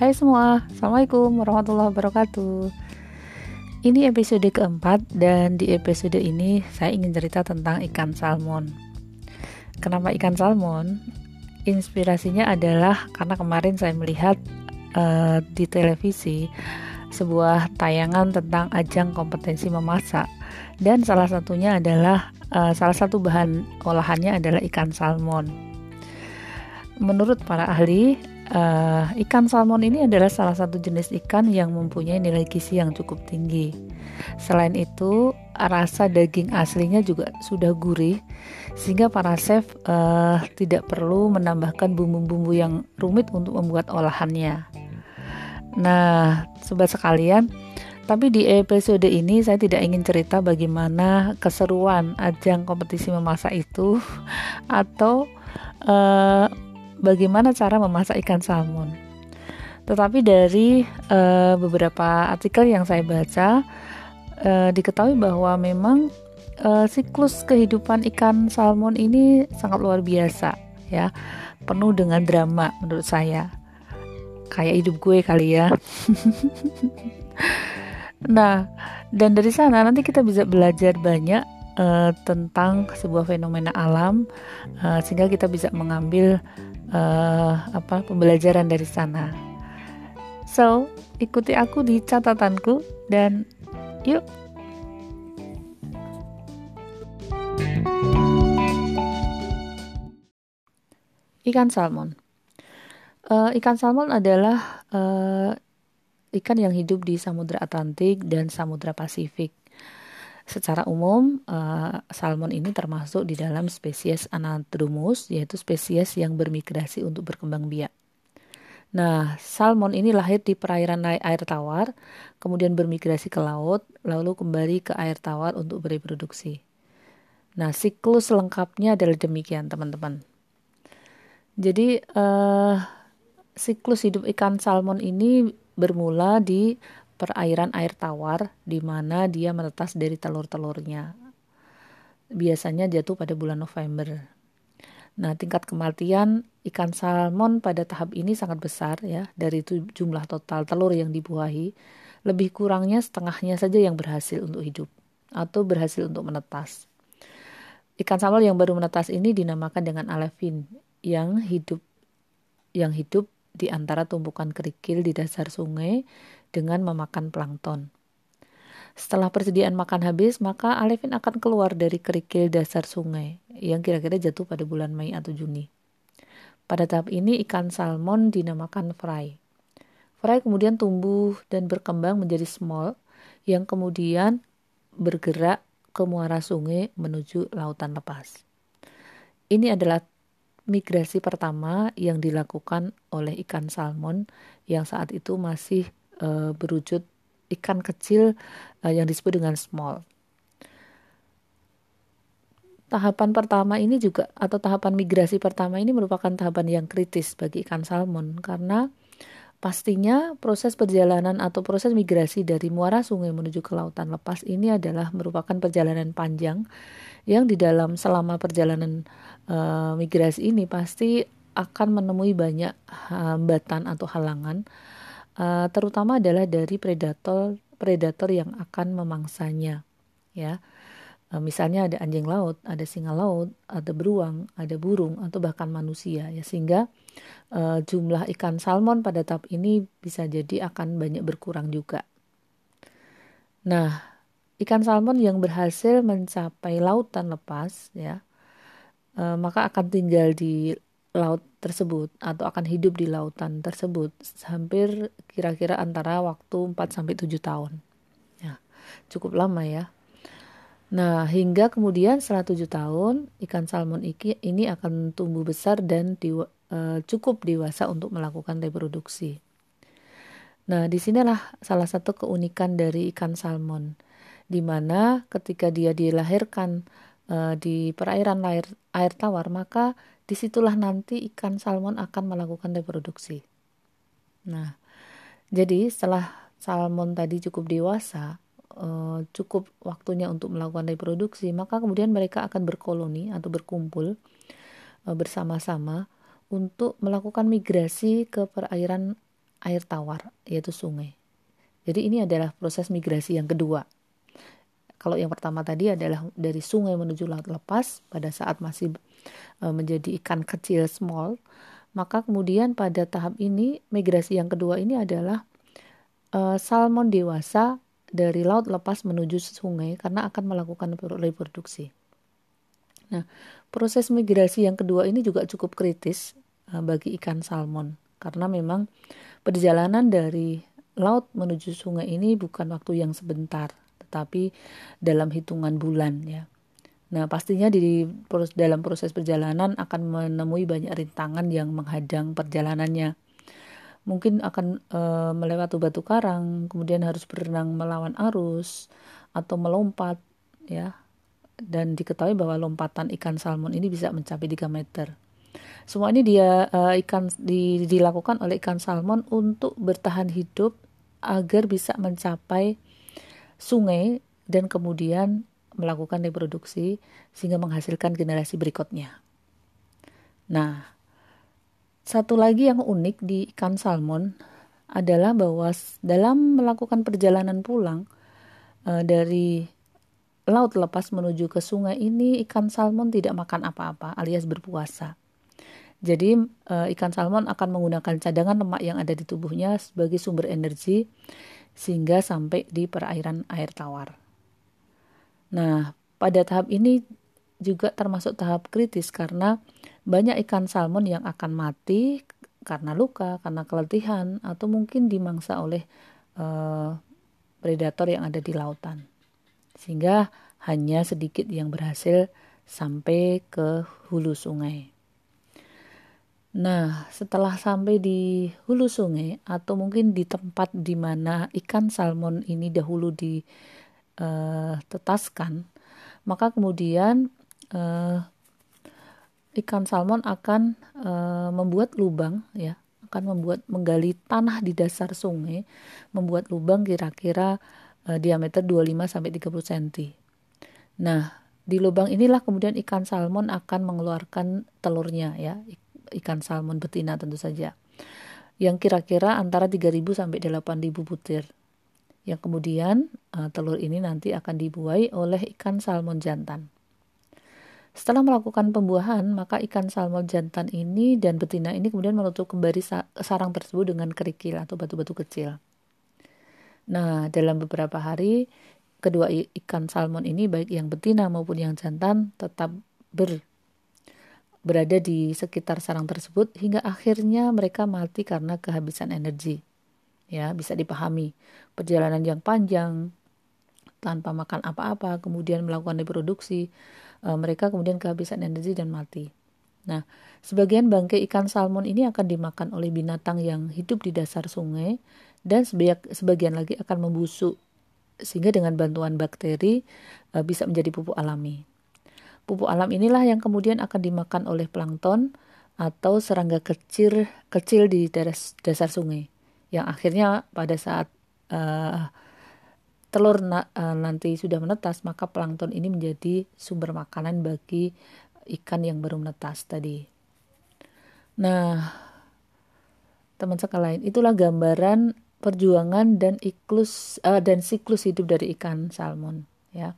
Hai semua, Assalamualaikum warahmatullahi wabarakatuh. Ini episode keempat dan di episode ini saya ingin cerita tentang ikan salmon. Kenapa ikan salmon? Inspirasinya adalah karena kemarin saya melihat uh, di televisi sebuah tayangan tentang ajang kompetensi memasak. Dan salah satunya adalah uh, salah satu bahan olahannya adalah ikan salmon. Menurut para ahli, uh, ikan salmon ini adalah salah satu jenis ikan yang mempunyai nilai gizi yang cukup tinggi. Selain itu, rasa daging aslinya juga sudah gurih, sehingga para chef uh, tidak perlu menambahkan bumbu-bumbu yang rumit untuk membuat olahannya. Nah, sobat sekalian, tapi di episode ini saya tidak ingin cerita bagaimana keseruan ajang kompetisi memasak itu atau uh, bagaimana cara memasak ikan salmon. Tetapi dari uh, beberapa artikel yang saya baca, uh, diketahui bahwa memang uh, siklus kehidupan ikan salmon ini sangat luar biasa, ya, penuh dengan drama menurut saya. Kayak hidup gue kali ya. nah, dan dari sana nanti kita bisa belajar banyak tentang sebuah fenomena alam, sehingga kita bisa mengambil uh, apa pembelajaran dari sana. So, ikuti aku di catatanku dan yuk Ikan salmon. Uh, ikan salmon adalah uh, ikan yang hidup di Samudra Atlantik dan Samudra Pasifik. Secara umum, uh, salmon ini termasuk di dalam spesies Anadromous, yaitu spesies yang bermigrasi untuk berkembang biak. Nah, salmon ini lahir di perairan air tawar, kemudian bermigrasi ke laut, lalu kembali ke air tawar untuk bereproduksi. Nah, siklus lengkapnya adalah demikian, teman-teman. Jadi, uh, siklus hidup ikan salmon ini bermula di perairan air tawar di mana dia menetas dari telur-telurnya. Biasanya jatuh pada bulan November. Nah, tingkat kematian ikan salmon pada tahap ini sangat besar ya, dari jumlah total telur yang dibuahi, lebih kurangnya setengahnya saja yang berhasil untuk hidup atau berhasil untuk menetas. Ikan salmon yang baru menetas ini dinamakan dengan alevin yang hidup yang hidup di antara tumpukan kerikil di dasar sungai dengan memakan plankton. Setelah persediaan makan habis, maka alevin akan keluar dari kerikil dasar sungai yang kira-kira jatuh pada bulan Mei atau Juni. Pada tahap ini ikan salmon dinamakan fry. Fry kemudian tumbuh dan berkembang menjadi small yang kemudian bergerak ke muara sungai menuju lautan lepas. Ini adalah migrasi pertama yang dilakukan oleh ikan salmon yang saat itu masih uh, berwujud ikan kecil uh, yang disebut dengan small. Tahapan pertama ini juga atau tahapan migrasi pertama ini merupakan tahapan yang kritis bagi ikan salmon karena pastinya proses perjalanan atau proses migrasi dari muara sungai menuju ke lautan lepas ini adalah merupakan perjalanan panjang yang di dalam selama perjalanan uh, migrasi ini pasti akan menemui banyak hambatan atau halangan uh, terutama adalah dari predator predator yang akan memangsanya ya. Uh, misalnya ada anjing laut ada singa laut ada beruang ada burung atau bahkan manusia ya. Sehingga uh, jumlah ikan salmon pada tahap ini bisa jadi akan banyak berkurang juga. Nah ikan salmon yang berhasil mencapai lautan lepas ya maka akan tinggal di laut tersebut atau akan hidup di lautan tersebut hampir kira-kira antara waktu 4 sampai 7 tahun. Ya, cukup lama ya. Nah, hingga kemudian setelah 7 tahun ikan salmon iki ini akan tumbuh besar dan di, uh, cukup dewasa untuk melakukan reproduksi. Nah, di sinilah salah satu keunikan dari ikan salmon, di mana ketika dia dilahirkan uh, di perairan air, air tawar, maka di situlah nanti ikan salmon akan melakukan reproduksi. Nah, jadi setelah salmon tadi cukup dewasa, uh, cukup waktunya untuk melakukan reproduksi, maka kemudian mereka akan berkoloni atau berkumpul uh, bersama-sama untuk melakukan migrasi ke perairan air tawar yaitu sungai. Jadi ini adalah proses migrasi yang kedua. Kalau yang pertama tadi adalah dari sungai menuju laut lepas pada saat masih e, menjadi ikan kecil small, maka kemudian pada tahap ini migrasi yang kedua ini adalah e, salmon dewasa dari laut lepas menuju sungai karena akan melakukan reproduksi. Nah, proses migrasi yang kedua ini juga cukup kritis e, bagi ikan salmon karena memang perjalanan dari laut menuju sungai ini bukan waktu yang sebentar tetapi dalam hitungan bulan ya. Nah, pastinya di dalam proses perjalanan akan menemui banyak rintangan yang menghadang perjalanannya. Mungkin akan e, melewati batu karang, kemudian harus berenang melawan arus atau melompat ya. Dan diketahui bahwa lompatan ikan salmon ini bisa mencapai 3 meter. Semua ini dia uh, ikan di, dilakukan oleh ikan salmon untuk bertahan hidup agar bisa mencapai sungai dan kemudian melakukan reproduksi sehingga menghasilkan generasi berikutnya. Nah, satu lagi yang unik di ikan salmon adalah bahwa dalam melakukan perjalanan pulang e, dari laut lepas menuju ke sungai ini ikan salmon tidak makan apa-apa alias berpuasa. Jadi e, ikan salmon akan menggunakan cadangan lemak yang ada di tubuhnya sebagai sumber energi sehingga sampai di perairan air tawar. Nah, pada tahap ini juga termasuk tahap kritis karena banyak ikan salmon yang akan mati karena luka, karena keletihan, atau mungkin dimangsa oleh uh, predator yang ada di lautan. Sehingga hanya sedikit yang berhasil sampai ke hulu sungai. Nah, setelah sampai di hulu sungai atau mungkin di tempat di mana ikan salmon ini dahulu ditetaskan, eh, maka kemudian uh, ikan salmon akan uh, membuat lubang ya, akan membuat menggali tanah di dasar sungai, membuat lubang kira-kira uh, diameter 25 sampai 30 cm. Nah, di lubang inilah kemudian ikan salmon akan mengeluarkan telurnya ya ikan salmon betina tentu saja yang kira-kira antara 3000 sampai 8000 butir. Yang kemudian uh, telur ini nanti akan dibuai oleh ikan salmon jantan. Setelah melakukan pembuahan, maka ikan salmon jantan ini dan betina ini kemudian menutup kembali sarang tersebut dengan kerikil atau batu-batu kecil. Nah, dalam beberapa hari, kedua ikan salmon ini baik yang betina maupun yang jantan tetap ber berada di sekitar sarang tersebut hingga akhirnya mereka mati karena kehabisan energi. Ya, bisa dipahami. Perjalanan yang panjang tanpa makan apa-apa, kemudian melakukan reproduksi, e, mereka kemudian kehabisan energi dan mati. Nah, sebagian bangkai ikan salmon ini akan dimakan oleh binatang yang hidup di dasar sungai dan sebagian lagi akan membusuk sehingga dengan bantuan bakteri e, bisa menjadi pupuk alami. Pupuk alam inilah yang kemudian akan dimakan oleh plankton atau serangga kecil kecil di daras, dasar sungai yang akhirnya pada saat uh, telur na, uh, nanti sudah menetas maka plankton ini menjadi sumber makanan bagi ikan yang baru menetas tadi. Nah, teman sekalian, itulah gambaran perjuangan dan iklus uh, dan siklus hidup dari ikan salmon ya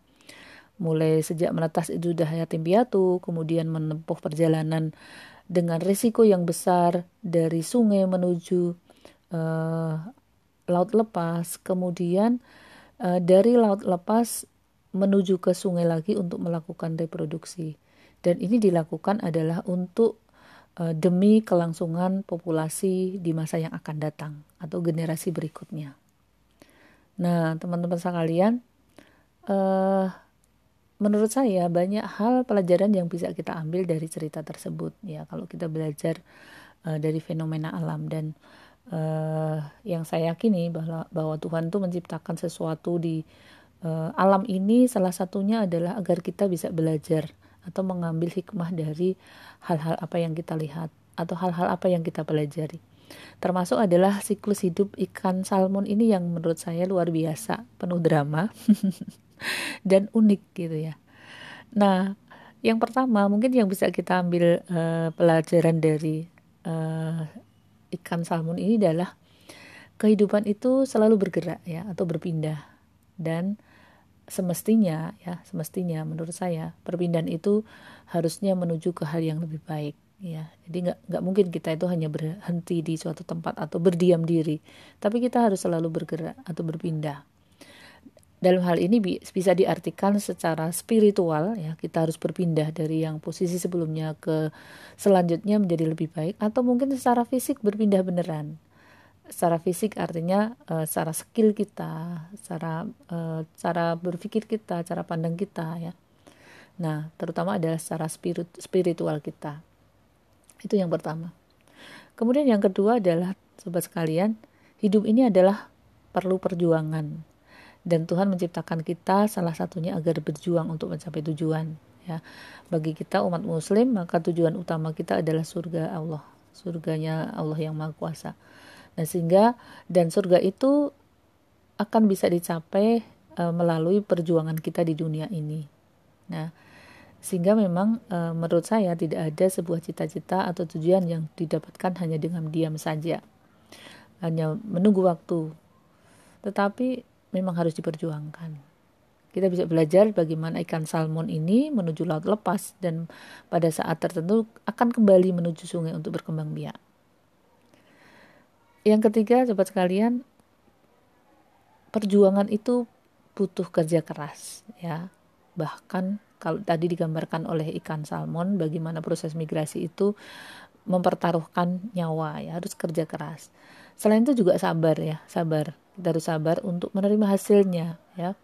mulai sejak menetas itu sudah yatim piatu, kemudian menempuh perjalanan dengan risiko yang besar dari sungai menuju uh, laut lepas, kemudian uh, dari laut lepas menuju ke sungai lagi untuk melakukan reproduksi. Dan ini dilakukan adalah untuk uh, demi kelangsungan populasi di masa yang akan datang atau generasi berikutnya. Nah, teman-teman sekalian, uh, menurut saya banyak hal pelajaran yang bisa kita ambil dari cerita tersebut ya. Kalau kita belajar uh, dari fenomena alam dan uh, yang saya yakini bahwa bahwa Tuhan itu menciptakan sesuatu di uh, alam ini salah satunya adalah agar kita bisa belajar atau mengambil hikmah dari hal-hal apa yang kita lihat atau hal-hal apa yang kita pelajari. Termasuk adalah siklus hidup ikan salmon ini yang menurut saya luar biasa penuh drama dan unik gitu ya. Nah, yang pertama mungkin yang bisa kita ambil uh, pelajaran dari uh, ikan salmon ini adalah kehidupan itu selalu bergerak ya atau berpindah. Dan semestinya ya semestinya menurut saya perpindahan itu harusnya menuju ke hal yang lebih baik ya. Jadi nggak nggak mungkin kita itu hanya berhenti di suatu tempat atau berdiam diri. Tapi kita harus selalu bergerak atau berpindah dalam hal ini bisa diartikan secara spiritual ya kita harus berpindah dari yang posisi sebelumnya ke selanjutnya menjadi lebih baik atau mungkin secara fisik berpindah beneran. Secara fisik artinya uh, secara skill kita secara uh, cara berpikir kita cara pandang kita ya. Nah terutama adalah secara spirit spiritual kita. Itu yang pertama. Kemudian yang kedua adalah sobat sekalian hidup ini adalah perlu perjuangan dan Tuhan menciptakan kita salah satunya agar berjuang untuk mencapai tujuan ya. Bagi kita umat muslim maka tujuan utama kita adalah surga Allah surganya Allah yang maha kuasa. Nah sehingga dan surga itu akan bisa dicapai e, melalui perjuangan kita di dunia ini. Nah sehingga memang e, menurut saya tidak ada sebuah cita-cita atau tujuan yang didapatkan hanya dengan diam saja hanya menunggu waktu. Tetapi memang harus diperjuangkan. Kita bisa belajar bagaimana ikan salmon ini menuju laut lepas dan pada saat tertentu akan kembali menuju sungai untuk berkembang biak. Yang ketiga, sobat sekalian, perjuangan itu butuh kerja keras, ya. Bahkan kalau tadi digambarkan oleh ikan salmon, bagaimana proses migrasi itu mempertaruhkan nyawa, ya harus kerja keras. Selain itu juga sabar, ya, sabar kita harus sabar untuk menerima hasilnya ya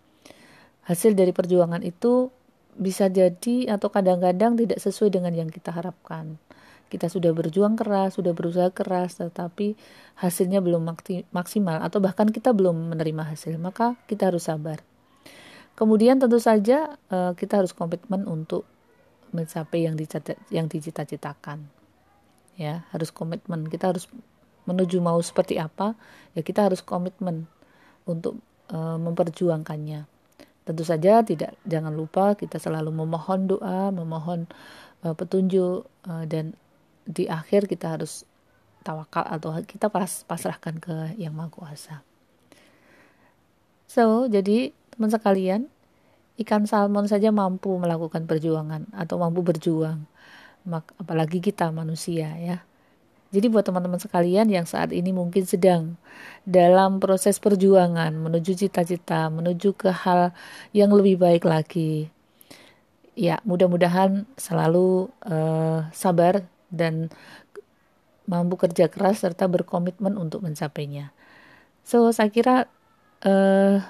hasil dari perjuangan itu bisa jadi atau kadang-kadang tidak sesuai dengan yang kita harapkan kita sudah berjuang keras, sudah berusaha keras, tetapi hasilnya belum maksimal atau bahkan kita belum menerima hasil, maka kita harus sabar. Kemudian tentu saja eh, kita harus komitmen untuk mencapai yang yang dicita-citakan. Ya, harus komitmen. Kita harus menuju mau seperti apa ya kita harus komitmen untuk e, memperjuangkannya. Tentu saja tidak jangan lupa kita selalu memohon doa memohon e, petunjuk e, dan di akhir kita harus tawakal atau kita pas pasrahkan ke yang maha kuasa. So jadi teman sekalian ikan salmon saja mampu melakukan perjuangan atau mampu berjuang. Apalagi kita manusia ya jadi buat teman-teman sekalian yang saat ini mungkin sedang dalam proses perjuangan menuju cita-cita, menuju ke hal yang lebih baik lagi. Ya, mudah-mudahan selalu uh, sabar dan mampu kerja keras serta berkomitmen untuk mencapainya. So, saya kira uh,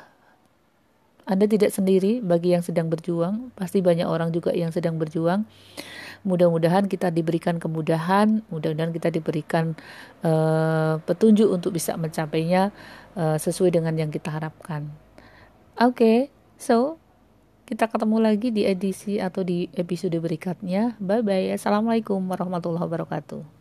Anda tidak sendiri bagi yang sedang berjuang, pasti banyak orang juga yang sedang berjuang. Mudah-mudahan kita diberikan kemudahan mudah-mudahan kita diberikan uh, petunjuk untuk bisa mencapainya uh, sesuai dengan yang kita harapkan. Oke okay, so kita ketemu lagi di edisi atau di episode berikutnya. Bye bye assalamualaikum warahmatullahi wabarakatuh